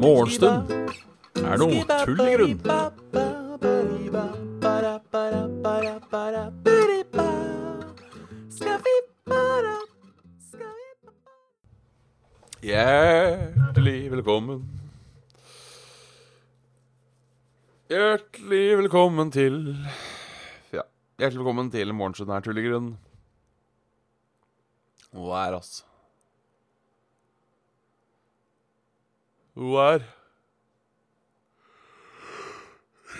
Morgenstund er noe tull i grunn. Hjertelig velkommen. Hjertelig velkommen til Ja, hjertelig velkommen til Morgenstund er tull i grunn. Hun er, altså. Hun er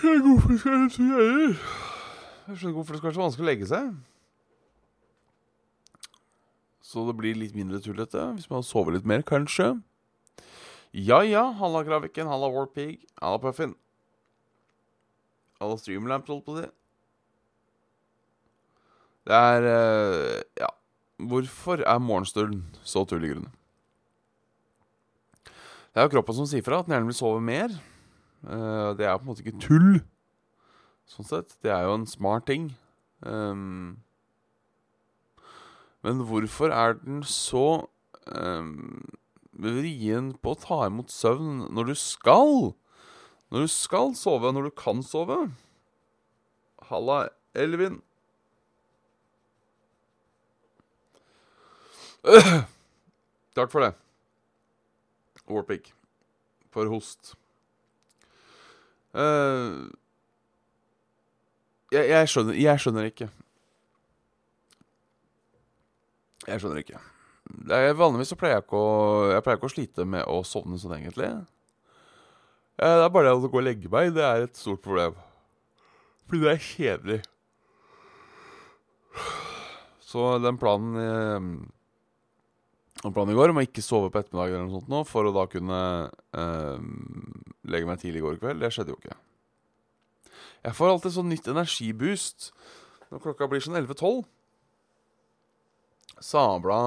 Hvorfor skal jeg så gjøre? Jeg skjønner hvorfor det skal være så vanskelig å legge seg. Så det blir litt mindre tullete hvis man sover litt mer, kanskje. Ja ja, halla Graviken, halla Warpig, halla Puffin. Halla Streamlamp, holdt på å si. Det er eh, Ja. Hvorfor er morgenstunden så tull i grunnen? Det er jo kroppen som sier fra at den gjerne vil sove mer. Eh, det er på en måte ikke tull, sånn sett. Det er jo en smart ting. Um, men hvorfor er den så um, vrien på å ta imot søvn når du skal? Når du skal sove, når du kan sove? Halla, Elvin. Takk for det. Warpic. For host. Uh, jeg, jeg skjønner Jeg skjønner ikke. Jeg skjønner ikke. Er, vanligvis så pleier jeg ikke å Jeg pleier ikke å slite med å sovne sånn, egentlig. Eh, det er bare det å gå og legge meg. Det er et stort problem. Fordi det er kjedelig. Så den planen eh, Den planen i går om å ikke sove på ettermiddagen eller noe sånt nå, for å da kunne eh, legge meg tidlig i går kveld, det skjedde jo ikke. Jeg får alltid sånn nytt energiboost når klokka blir sånn 11-12. Sabla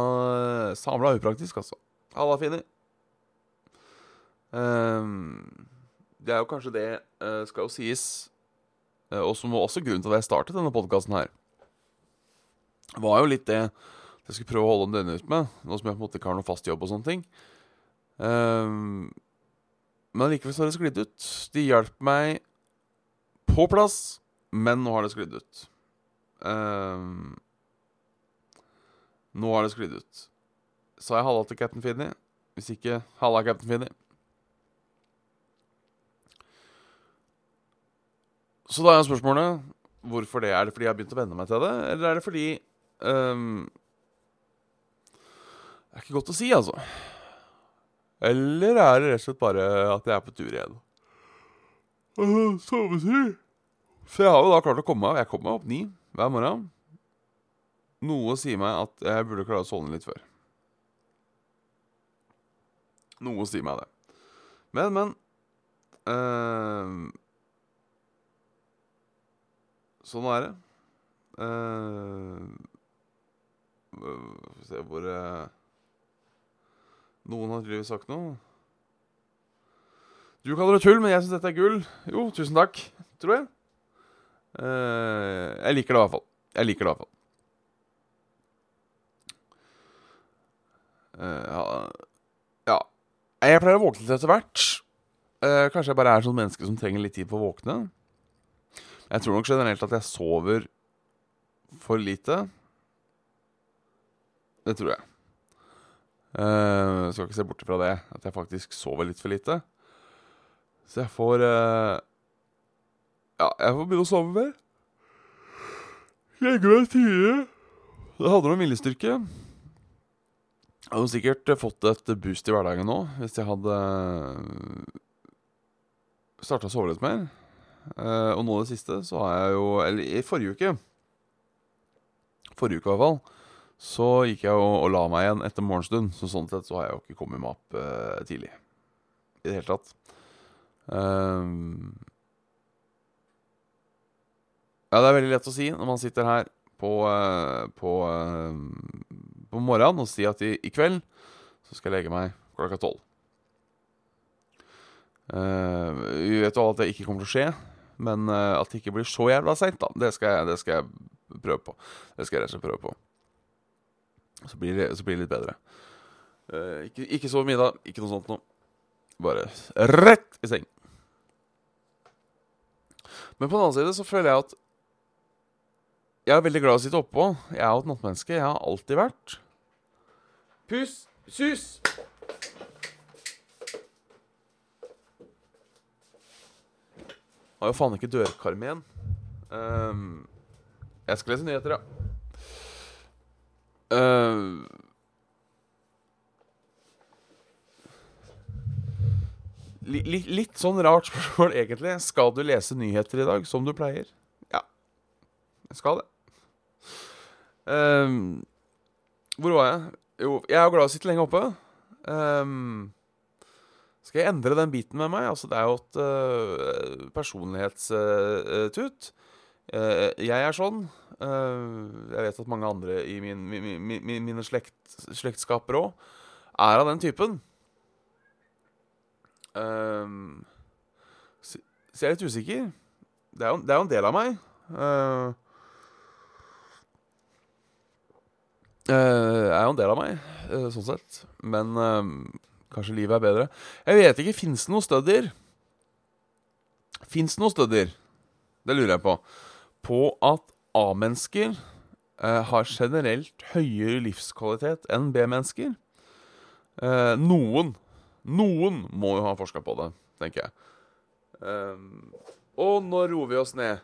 Sabla upraktisk, altså. Halla, Fini. Um, det er jo kanskje det uh, skal jo sies, uh, og som også grunnen til at jeg startet denne podkasten her. Var jo litt det jeg skulle prøve å holde denne ut med, nå som jeg på en måte ikke har noe fast jobb og sånne ting. Um, men likevel så har det sklidd ut. De hjalp meg på plass, men nå har det sklidd ut. Um, nå har det sklidd ut. Sa jeg halla til Captain Finney? Hvis ikke, halla, Captain Finney. Så da er spørsmålet hvorfor det. Er det fordi jeg har begynt å venne meg til det, eller er det fordi ehm, Det er ikke godt å si, altså. Eller er det rett og slett bare at jeg er på tur igjen? Sovetur? For jeg har jo da klart å komme meg Jeg kommer meg opp ni hver morgen. Noe sier meg at jeg burde klare å sovne litt før. Noe sier meg det. Men, men eh, Sånn er det. Uh, Skal vi se hvor eh, Noen har tydeligvis sagt noe. Du kaller det tull, men jeg syns dette er gull. Jo, tusen takk, tror jeg. Uh, jeg liker det i hvert fall. Jeg liker det i hvert fall. Uh, ja, ja. Jeg pleier å våkne litt etter hvert. Uh, kanskje jeg bare er sånn menneske som trenger litt tid på å våkne. Jeg tror nok generelt at jeg sover for lite. Det tror jeg. Uh, skal ikke se bort fra det, at jeg faktisk sover litt for lite. Så jeg får uh, Ja, jeg får begynne å sove mer. Legge meg tidlig. Det handler om viljestyrke. Jeg hadde sikkert fått et boost i hverdagen nå hvis jeg hadde starta å sove litt mer. Uh, og nå i det siste så har jeg jo Eller i forrige uke Forrige uke i hvert fall Så gikk jeg og, og la meg igjen etter morgenstund Så sånn sett så har jeg jo ikke kommet meg opp uh, tidlig I det hele tatt Um, Ja, det er veldig lett å si Når man sitter her på uh, På, uh, på morgenen Og sier at i, i kveld Så skal jeg legge meg klokka tolv Eh, vi vet jo alle at det ikke kommer til å skje, men at det ikke blir så jævla seint, da, det skal, jeg, det skal jeg prøve på. Det skal jeg rett og slett prøve på. Så blir det, så blir det litt bedre. Uh, ikke, ikke sove middag, ikke noe sånt noe. Bare rett i seng. Men på den annen side så føler jeg at jeg er veldig glad i å sitte oppå. Jeg er jo et nattmenneske. Jeg har alltid vært. Pus! Sus! Har jo faen ikke dørkarm igjen. Ehm, jeg skal lese nyheter, ja. Ehm, li, li, litt sånn rart spørsmål, egentlig. Skal du lese nyheter i dag, som du pleier? Ja. Jeg skal det. Uh, hvor var jeg? Jo, jeg er jo glad i å sitte lenge oppe. Ehm, skal jeg endre den biten med meg? Altså, det er jo et uh, personlighetstut. Uh, jeg er sånn. Uh, jeg vet at mange andre i min, min, mi, mi, mine slekt, slektskaper òg er av den typen. Um, så, jeg er litt usikker. Det er jo, det er jo en del av meg. Uh, uh, er jo en del av meg, sånn sett. Men kanskje livet er bedre. Jeg vet ikke. Fins det noen studier? Fins det noen studier, det lurer jeg på, på at A-mennesker har generelt høyere livskvalitet enn B-mennesker? noen noen må jo ha forska på det, tenker jeg. Um, og nå roer vi oss ned.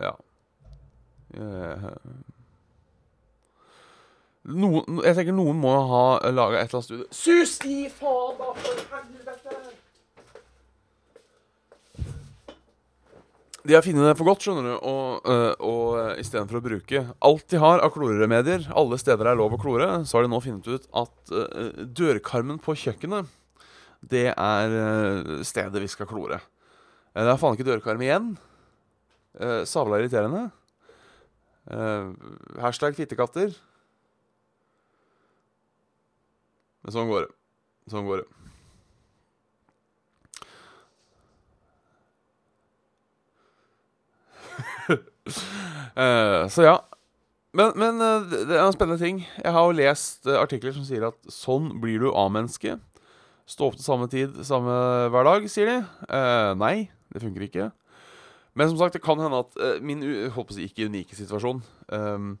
Ja. Uh, noen, jeg tenker noen må ha laga et eller annet studie Sus i faen, da, for helvete! De har funnet det for godt, skjønner du, og, uh, og uh, istedenfor å bruke alt de har av kloremedier, alle steder det er lov å klore, så har de nå funnet ut at uh, dørkarmen på kjøkkenet, det er uh, stedet vi skal klore. det er faen ikke dørkarm igjen. Uh, savla irriterende. hashtag fittekatter. Men sånn går det. Sånn går det. Uh, så ja. Men, men uh, det er en spennende ting. Jeg har jo lest uh, artikler som sier at sånn blir du A-menneske. Stå opp til samme tid samme hver dag, sier de. nei, det funker ikke. Men som sagt, det kan hende at min jeg håper si ikke unike situasjon um,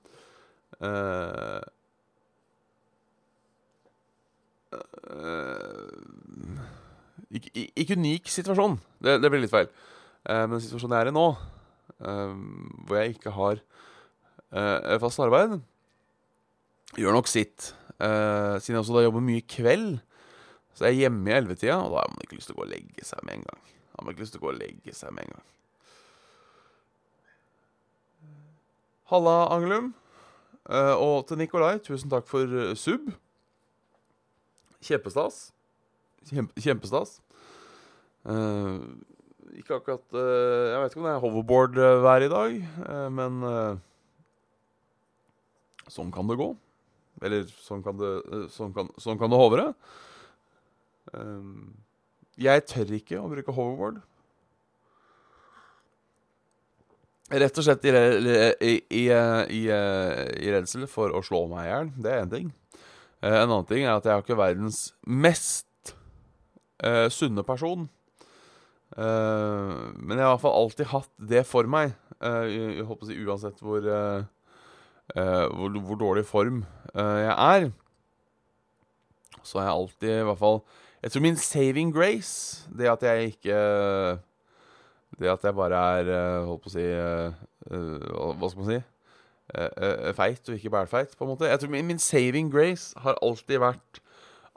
ikke, ikke, unik situasjon. Det, det blir litt feil. men situasjonen jeg er i nå hvor jeg ikke har uh, fast arbeid, gjør nok sitt. Uh, siden jeg også da jobber mye kveld, så er jeg hjemme i ellevetida, og da har man ikke lyst til å gå og legge seg med en gang. Har man ikke lyst til å gå og legge seg med en gang. Halla, Angelum. Og til Nikolai, tusen takk for sub. Kjempestas. Kjempe, kjempestas. Uh, ikke akkurat uh, Jeg vet ikke om det er hoverboard-vær i dag, uh, men uh, sånn kan det gå. Eller sånn kan det, sånn kan, sånn kan det hovre. jeg tør ikke å bruke hoverboard. Rett og slett i, i, i, i, i redsel for å slå meg i hjel. Det er én ting. en annen ting er at jeg har ikke verdens mest sunne person. Uh, men jeg har i hvert fall alltid hatt det for meg. Uh, jeg, jeg håper å si Uansett hvor, uh, hvor, hvor, dårlig form jeg er, så har jeg alltid i hvert fall Jeg tror min saving grace, det at jeg ikke Det at jeg bare er Holdt på å si Hva skal man si? feit og ikke bælfeit, på en måte. Jeg tror min, min saving grace har alltid vært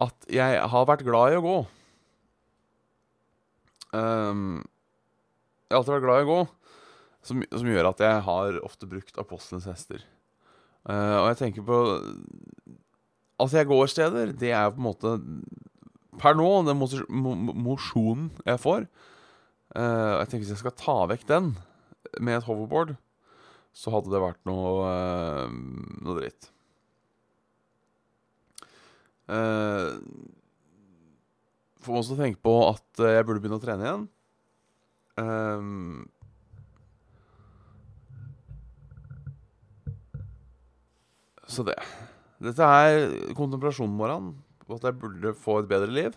at jeg har vært glad i å gå. Um, jeg har alltid vært glad i å gå, som, som gjør at jeg har ofte brukt apostelens hester. Uh, og jeg tenker på At jeg går steder, det er på en måte Per nå den mosjonen jeg får. Uh, jeg tenker Hvis jeg skal ta vekk den med et hoverboard, så hadde det vært noe, uh, noe dritt. Uh, får meg også tenke på at eh, jeg burde begynne å trene igjen. Um, Så det Dette er kontemplasjonen morgenen, på at jeg burde få et bedre liv.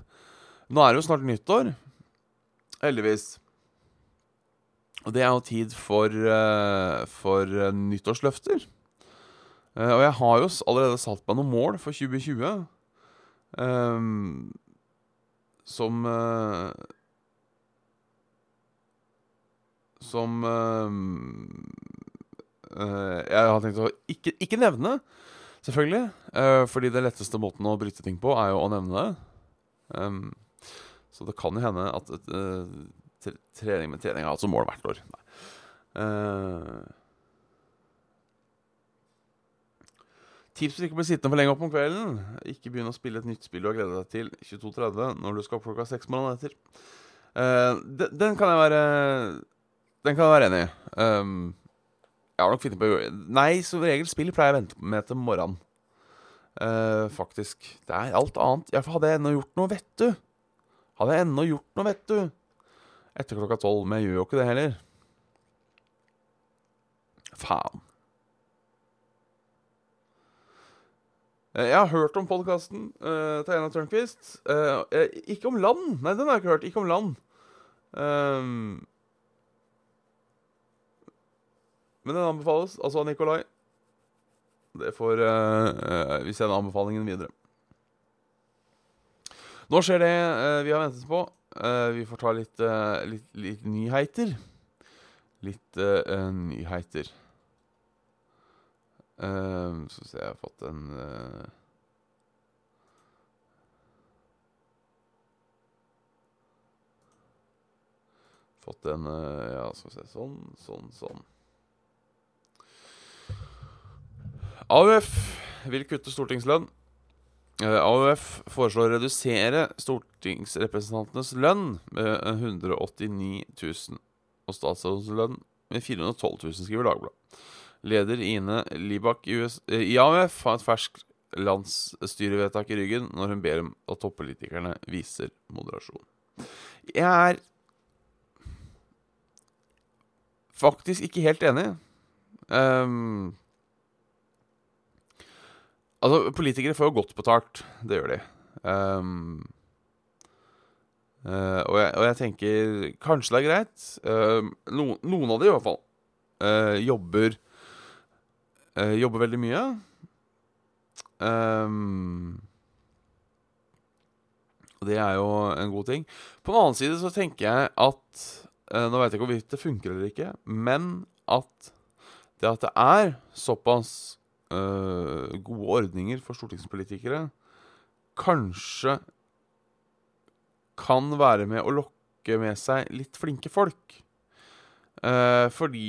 Nå er det jo snart nyttår. Heldigvis. Og det er jo tid for, uh, for uh, nyttårsløfter. Og jeg har jo allerede satt meg noen mål for 2020. Um, som Som jeg har tenkt å ikke, ikke nevne, selvfølgelig. fordi det letteste måten å bryte ting på, er jo å nevne det. Um, så det kan jo hende at uh, trening med trening har hatt som mål hvert år. Uh, tips for ikke å bli sittende for lenge opp om kvelden. Ikke begynne å spille et nytt spill du har gleda deg til 22.30 når du skal opp klokka seks morgenen etter. Uh, den, den, kan jeg være Den kan jeg være enig i. Um, jeg har nok funnet på Nei, som regel spill pleier jeg å vente med til morgenen. Uh, faktisk. Det er alt annet. Iallfall hadde jeg ennå gjort noe, vet du. Hadde jeg ennå gjort noe, vet du. Etter klokka tolv. Men jeg gjør jo ikke det heller. Faen. Jeg har hørt om podkasten uh, til Einar Tørnquist. ikke om land. Nei, den har jeg ikke hørt. Ikke om land. Um, men den anbefales. Altså av Nikolai. Det får uh, uh, Vi sender anbefalingen videre. Nå skjer det uh, vi har ventet på. vi får ta litt, litt, litt nyheter. Litt nyheter. Så se, jeg har fått en Fått en Ja, skal vi se Sånn, sånn, sånn. AUF vil kutte stortingslønn. Eh, AUF foreslår å redusere stortingsrepresentantenes lønn med 189 000 og statsrådens lønn med 412 000, skriver Dagbladet. Leder Ine Libak i, US, eh, har et ferskt landsstyrevedtak i ryggen når hun ber om at toppolitikerne viser moderasjon. Jeg er faktisk ikke helt enig. Um, Altså, politikere får jo godt betalt. Det gjør de. Um, uh, og, jeg, og, jeg, tenker kanskje det er greit. Um, no, noen av de i hvert fall uh, jobber uh, Jobber veldig mye. Um, det er jo en god ting. På den annen side så tenker jeg at uh, Nå vet jeg ikke hvorvidt det funker eller ikke, men at det at det er såpass uh, gode ordninger for stortingspolitikere kanskje kan være med å lokke med seg litt flinke folk. Fordi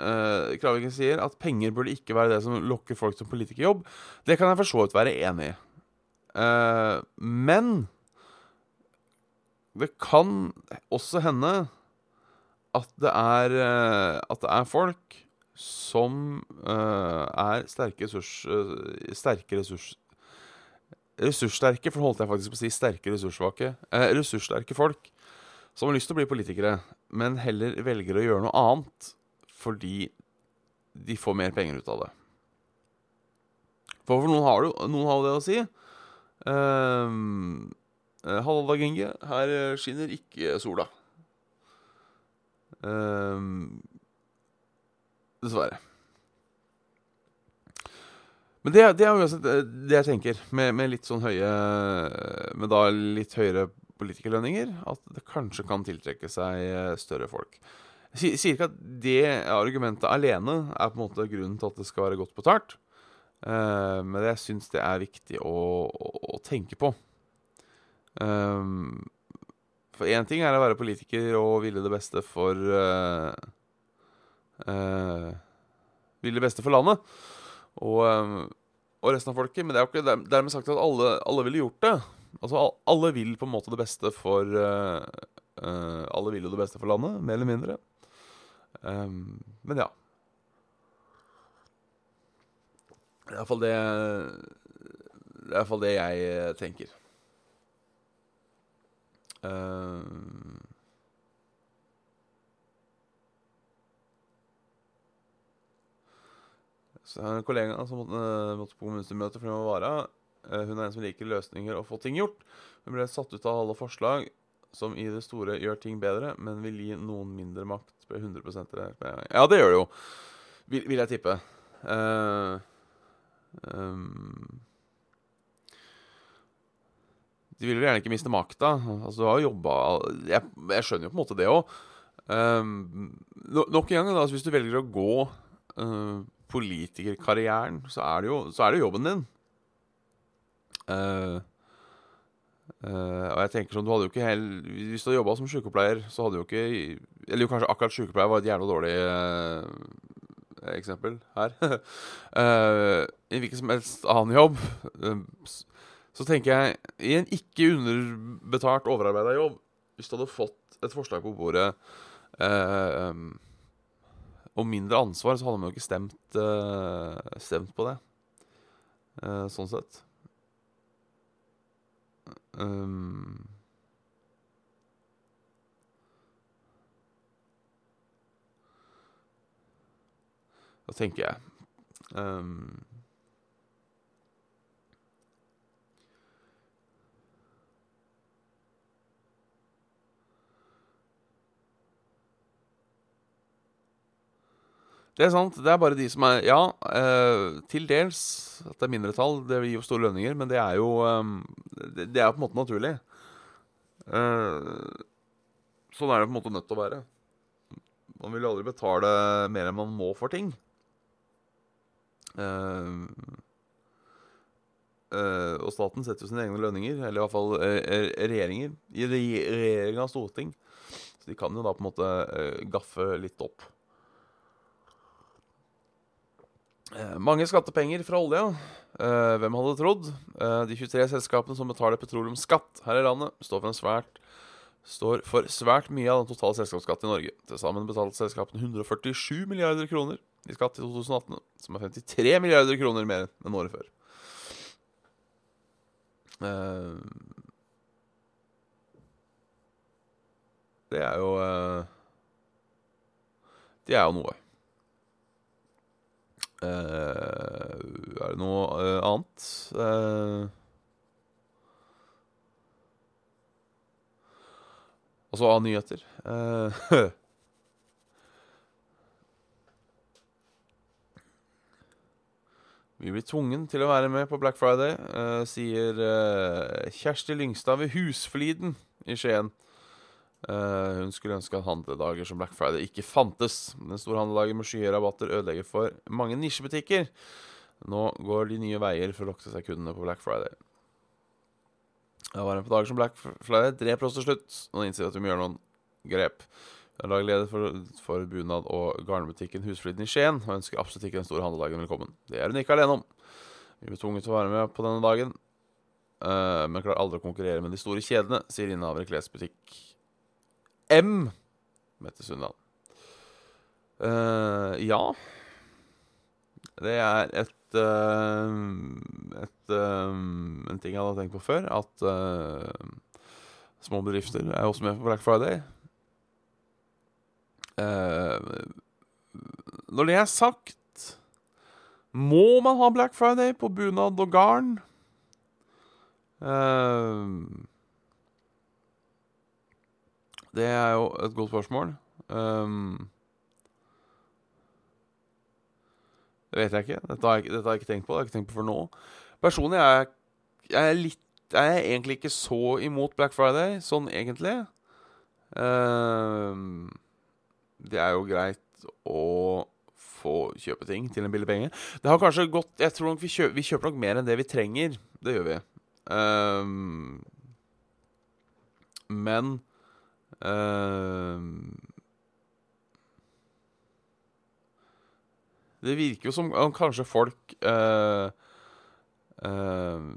uh, Kraviken sier at penger burde ikke være det som lokker folk til politikerjobb. Det kan jeg for så vidt være enig i. Uh, men det kan også hende at det er, at det er folk som uh, er sterke ressurs... Uh, sterke ressurs... Ressurssterke, for holdt jeg faktisk på å si sterke ressurssvake. Uh, ressurssterke folk som har lyst til å bli politikere, men heller velger å gjøre noe annet fordi de får mer penger ut av det. For, for noen, har det, noen har jo det å si. Um, Halla, Genge. Her skinner ikke sola. Um, Dessverre. Men det, det er uansett det jeg tenker, med, med, litt sånn høye Med da litt høyere politikerlønninger, at det kanskje kan tiltrekke seg eh, større folk. Jeg sier ikke at det argumentet alene er på en måte grunnen til at det skal være godt betalt, uh, men jeg syns det er viktig å, å, å tenke på. Um, for én ting er å være politiker og ville det beste for uh, uh, Ville det beste for landet og, um, og, resten av folket. Men det er jo ikke dermed sagt at alle, alle ville gjort det. Altså, alle vil på en måte det beste for Alle vil jo det beste for landet, mer eller mindre. Um, men ja. Det er iallfall det Det er iallfall det jeg tenker. Um, Så jeg har en kollega som måtte, eh, måtte på kommunestyremøte fordi hun var vara. Eh, hun er en som liker løsninger og få ting gjort. Hun ble satt ut av alle forslag som i det store gjør ting bedre, men vil gi noen mindre makt. 100 det. Ja, det gjør det jo, vil, vil jeg tippe. Uh, um, de vil jo gjerne ikke miste makta. Altså, du har jo jobba jeg, jeg, skjønner jo på en måte det òg. Um, nok en gang, da, hvis du velger å gå uh, politikerkarrieren, så er, jo, så er det jobben din. Uh, uh, og jeg tenker sånn, du hadde jo ikke hel, Hvis du hadde jobba som sykepleier, så hadde jo ikke Eller jo kanskje akkurat sykepleier var et jævla dårlig uh, eksempel her. I hvilken som helst annen jobb så tenker jeg I en ikke underbetalt, overarbeida jobb Hvis du hadde fått et forslag på bordet om mindre ansvar, så hadde man jo ikke stemt, stemt på det. sånn sett. Um, da tenker jeg um, Det er sant. Det er bare de som er Ja, eh, til dels at det er mindretall. Det gir jo store lønninger, men det er jo um, det, det, er på en måte naturlig. Eh, sånn er det på en måte nødt til å være. Man vil jo aldri betale mer enn man må for ting. Uh, uh, og staten setter jo sine egne lønninger, eller i hvert fall uh, regjeringer, i regjering av storting. Så de kan jo da på en måte gaffe litt opp. Eh, mange skattepenger fra olja. Eh, hvem hadde trodd? Eh, de 23 selskapene som betaler petroleumsskatt her i landet, står for, svært, står for svært mye av den totale selskapsskatten i Norge. Til sammen betalte selskapene 147 milliarder kroner i skatt i 2018, som er 53 milliarder kroner mer enn året før. Det er jo Det er jo noe. Uh, er det noe uh, annet? Uh, altså av nyheter. Vi blir tvungen til å være med på Black Friday, sier Kjersti Lyngstad ved Husfliden i Skien. Uh, hun skulle ønske at handledager som Black Friday ikke fantes. Den store handledagen med skyhøye rabatter ødelegger for mange nisjebutikker. Nå går de nye veier for å lokke seg kundene på Black Friday. Det var en på dager som Black Friday drev oss til slutt. Nå innser at vi må gjøre noen grep. Hun er lagleder for, for bunad- og garnbutikken Husfliden i Skien og ønsker absolutt ikke den store handledagen velkommen. Det er hun ikke alene om. Vi blir tvunget til å være med på denne dagen, uh, men klarer aldri å konkurrere med de store kjedene, sier innehaver i klesbutikk M. Mette Sundland. Uh, ja. Det er et, uh, et uh, En ting jeg hadde tenkt på før, at små bedrifter er også med på Black Friday. når det er sagt, må man ha Black Friday på bunad og garn? Uh, det er jo et godt spørsmål. Um, det vet jeg ikke. Dette har jeg, dette har jeg, ikke tenkt på. Det har jeg ikke tenkt på for nå. Personlig er jeg, jeg er litt jeg er egentlig ikke så imot Black Friday, sånn egentlig. Um, det er jo greit å få kjøpe ting til en billig penge. Det har kanskje gått Jeg tror nok vi kjøper, vi kjøper nok mer enn det vi trenger. Det gjør vi. Um, men Uh, det virker jo som om kanskje folk uh, uh,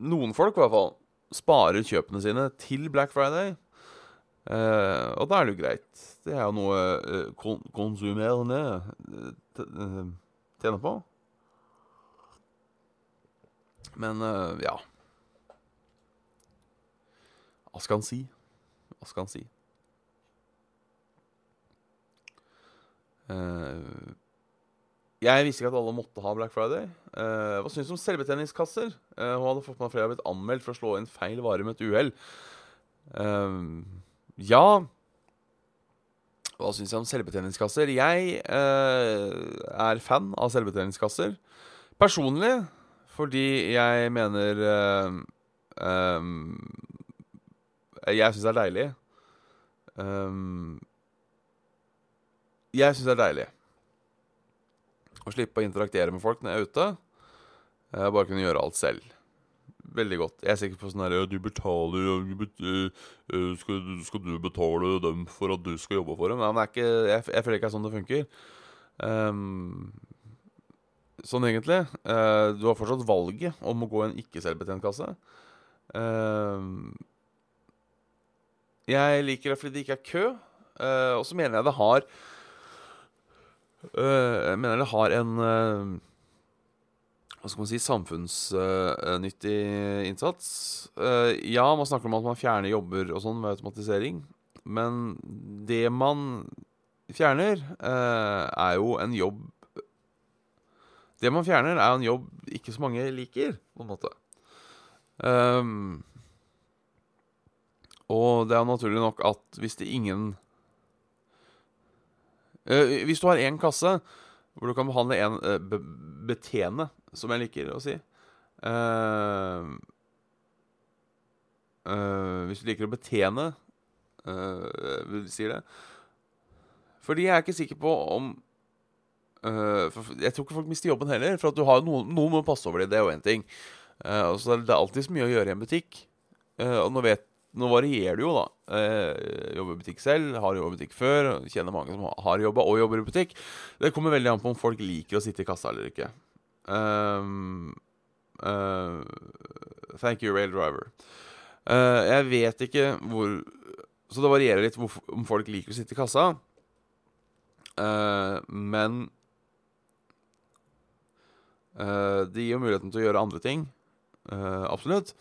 Noen folk, i hvert fall, sparer kjøpene sine til Black Friday. og da er det jo greit. Det er jo noe kon konsumerende tjener på. Men ja. Hva skal han si? Hva skal han si? Uh, Jeg visste ikke at alle måtte ha Black Friday. Uh, hva syns du om selvbetjeningskasser? Uh, hun hadde fått med at flere har blitt anmeldt for å slå inn feil vare med et uhell. Uh, ja Hva syns jeg om selvbetjeningskasser? Jeg er fan av selvbetjeningskasser. Personlig fordi jeg mener eh, Jeg syns det er deilig. Um, jeg syns det er deilig å slippe å interaktere med folk når jeg er ute. Jeg bare kunne gjøre alt selv. Veldig godt. Jeg er sikker på sånn her Du betaler du bet, uh, skal, skal, du betale dem for at du skal jobbe for dem? Nei, men ikke, jeg, jeg, føler ikke det er sånn det funker. Um, sånn egentlig. Uh, du har fortsatt valget om å gå i en ikke-selvbetjent kasse. Uh, jeg liker det fordi det ikke er kø. Uh, og så mener jeg det har uh, Jeg mener det har en uh, Hva skal man si samfunnsnyttig innsats. ja, man snakker om at man fjerner jobber og sånn med automatisering. Men det man fjerner, er jo en jobb Det man fjerner, er en jobb ikke så mange liker, på en måte. Um, og det er naturlig nok at hvis det ingen uh, Hvis du har én kasse hvor du kan behandle en uh, be betjene, som jeg liker å si uh, Hvis du liker å betjene uh, sier det Fordi jeg er ikke sikker på om Jeg tror ikke folk mister jobben heller. For at du har noen, noen må passe over dem. Det er jo én ting. Uh, så det er alltid så mye å gjøre i en butikk. og nå vet nå varierer det jo, da. Eh, jobber i butikk selv, har jobbet i butikk før. Kjenner mange som har jobba og jobber i butikk. Det kommer veldig an på om folk liker å sitte i kassa eller ikke. Um, uh, thank you, rail driver. Uh, jeg vet ikke hvor Så det varierer litt hvor, om folk liker å sitte i kassa. Uh, men det gir jo muligheten til å gjøre andre ting. absolutt.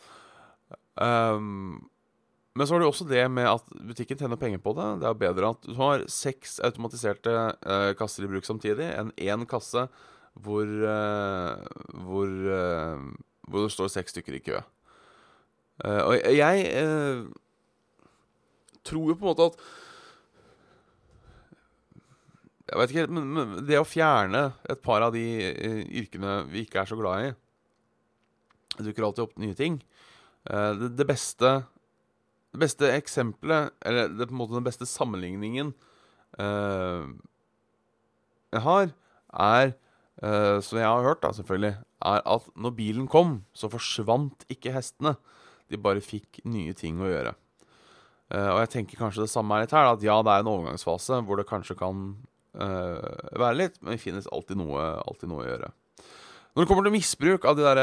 Um, men så har du også det med at butikken tjener penger på det. Det er bedre at du har seks automatiserte uh, kasser i bruk samtidig enn én kasse hvor, uh, hvor, uh, hvor det står seks stykker i kø. og jeg tror jo på en måte at Jeg vet ikke helt, men, men, det å fjerne et par av de yrkene vi ikke er så glad i dukker alltid opp nye ting. det, det beste det beste eksempelet, eller det, på en måte den beste sammenligningen uh, jeg har, er, uh, som jeg har hørt, da, selvfølgelig, er at når bilen kom, så forsvant ikke hestene. De bare fikk nye ting å gjøre. Uh, og jeg tenker kanskje det samme er litt her. At ja, det er en overgangsfase hvor det kanskje kan være litt, men det finnes alltid noe, alltid noe å gjøre. Når det kommer til misbruk av de der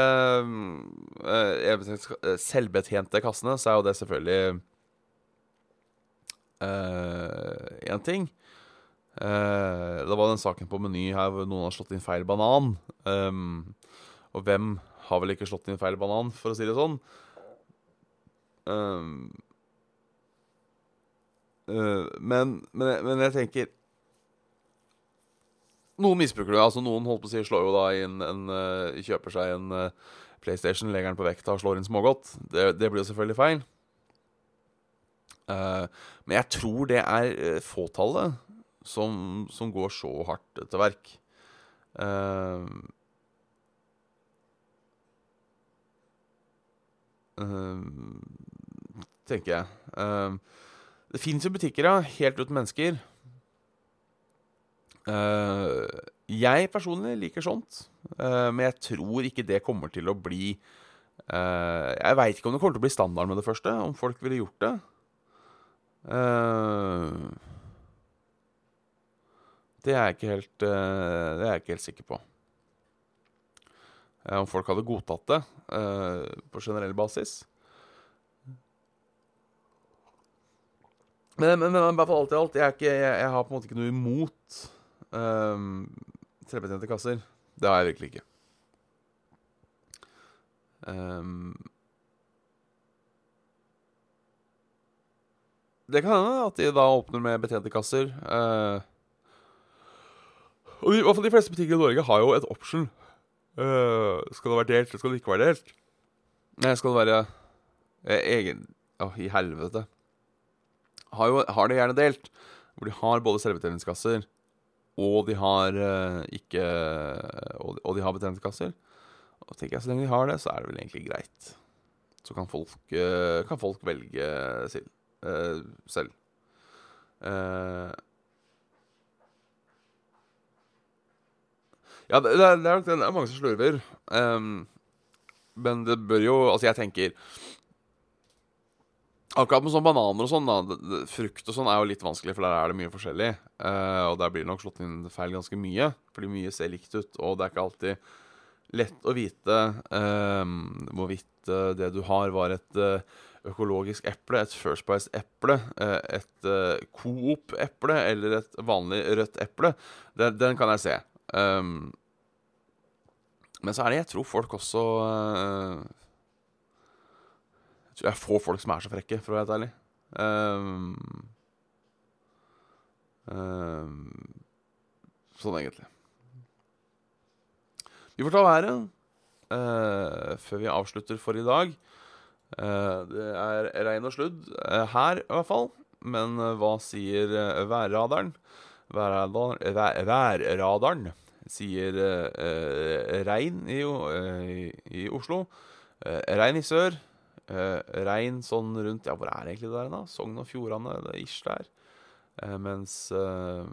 uh, selvbetjente kassene, så er jo det selvfølgelig én uh, ting. Uh, det var den saken på Meny her hvor noen har slått inn feil banan. Um, og hvem har vel ikke slått inn feil banan, for å si det sånn? Um, men, men, men jeg tenker noen misbruker det. altså Noen holdt på å si slår jo da inn en, uh, Kjøper seg en uh, PlayStation, legger den på vekta og slår inn smågodt. Det, det blir jo selvfølgelig feil. Uh, men jeg tror det er fåtallet som, som, går så hardt til verk. tenker jeg. det fins jo butikker, ja, helt uten mennesker. Uh, jeg personlig liker sånt, uh, men jeg tror ikke det kommer til å bli uh, Jeg veit ikke om det kommer til å bli standard med det første, om folk ville gjort det. det er jeg ikke helt Det er jeg ikke helt sikker på. om folk hadde godtatt det på generell basis. Men, men, men, alt i alt, jeg, ikke, jeg, jeg har på en måte ikke noe imot Um, Trebetjente kasser. Det har jeg virkelig ikke. Um, det kan hende at de da åpner med betjente kasser. Uh, Og i hvert fall de fleste butikker i Norge har jo et option. Uh, skal det være delt, eller skal det ikke være delt? Nei, skal det være eh, egen Å, i helvete. Har, jo, har det gjerne delt. Hvor de har både selvbetjeningskasser, og de har eh, ikke og, og de har betjeningskasser. Og tenker jeg, Så lenge de har det, så er det vel egentlig greit. Så kan folk, eh, kan folk velge selv. uh, selv. Uh, ja, det, det, er, det, er, det er mange som slurver. Um, men det bør jo Altså, jeg tenker Akkurat med sånn bananer og sånn, da. Frukt og sånn er jo litt vanskelig, for der er det mye forskjellig. Uh, og der blir det nok slått inn feil ganske mye, fordi mye ser likt ut. Og det er ikke alltid lett å vite uh, hvorvidt uh, det du har, var et eh, økologisk eple, et First Price-eple, et Coop-eple eller et vanlig rødt eple. Den, den kan jeg se. Ehm, men så er det Jeg tror folk også det er få folk som er så frekke, for å være helt ærlig. Um, um, sånn egentlig. Vi får ta været uh, før vi avslutter for i dag. Uh, det er regn og sludd uh, her, i hvert fall. Men hva sier værradaren? Værradaren, vær, værradaren sier regn i, i, Oslo. Regn i sør. Eh, regn sånn rundt Ja, hvor er det egentlig det der, da? Sogn og Fjordane, det er ish der. Uh, mens uh,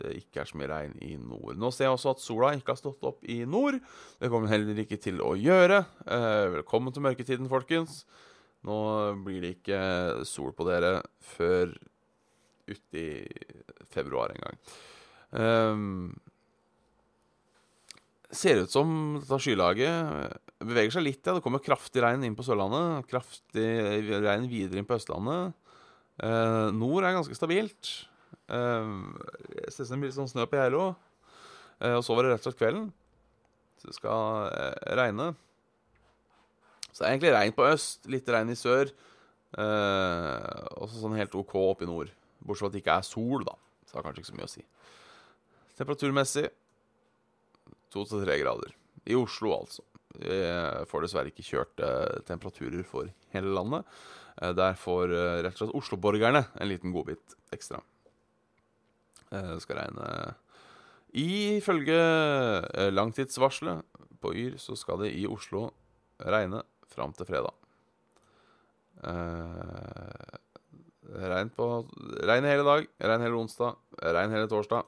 det ikke er så mye regn i nord. Nå ser jeg også at sola ikke har stått opp i nord. Det kommer den heller ikke til å gjøre. Velkommen til mørketiden, folkens. Nå blir det ikke sol på dere før uti februar en gang. Um, ser ut som dette skylaget beveger seg litt. Ja. Det kommer kraftig regn inn på Sørlandet. Kraftig regn videre inn på Østlandet. Eh, nord er ganske stabilt. Eh, jeg ser det blir litt sånn snø på Geilo. Eh, og så var det rett og slett kvelden. Så det skal eh, regne. Så det er egentlig regn på øst, litt regn i sør. Eh, og så sånn helt OK opp i nord. Bortsett fra at det ikke er sol, da. Så det har kanskje ikke så mye å si. Temperaturmessig to til tre grader. I Oslo, altså. Vi får dessverre ikke kjørt eh, temperaturer for hele landet. Eh, der får eh, rett og slett Oslo-borgerne en liten godbit ekstra. Eh, det skal regne Ifølge eh, langtidsvarselet på Yr så skal det i Oslo regne fram til fredag. Eh, regn på Regn hele dag, regn hele onsdag, regn hele torsdag.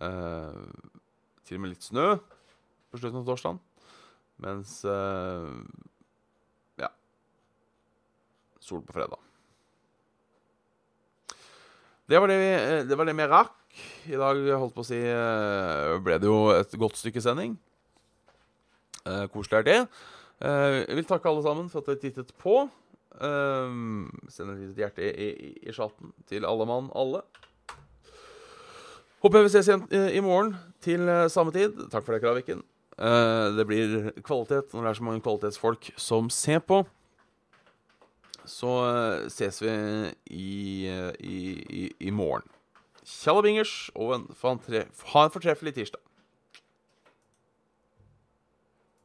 Eh, til og med litt snø på slutten av torsdagen. Mens eh, Ja. Sol på fredag. Det var det, vi, eh, det var det vi rakk. I dag holdt på å si eh, ble det jo et godt stykke sending. Eh, koselig er det. Eh, jeg vil takke alle sammen for at dere tittet på. Eh, send et lite hjerte i, i, i chatten til alle mann alle. Håper vi ses igjen i morgen til samme tid. Takk for det, Kraviken. Eh, det blir kvalitet når det er så mange kvalitetsfolk som ser på. Så eh, ses vi i, eh, i, i, i morgen. Tjalla bingers, og en, ha en fortreffelig tirsdag.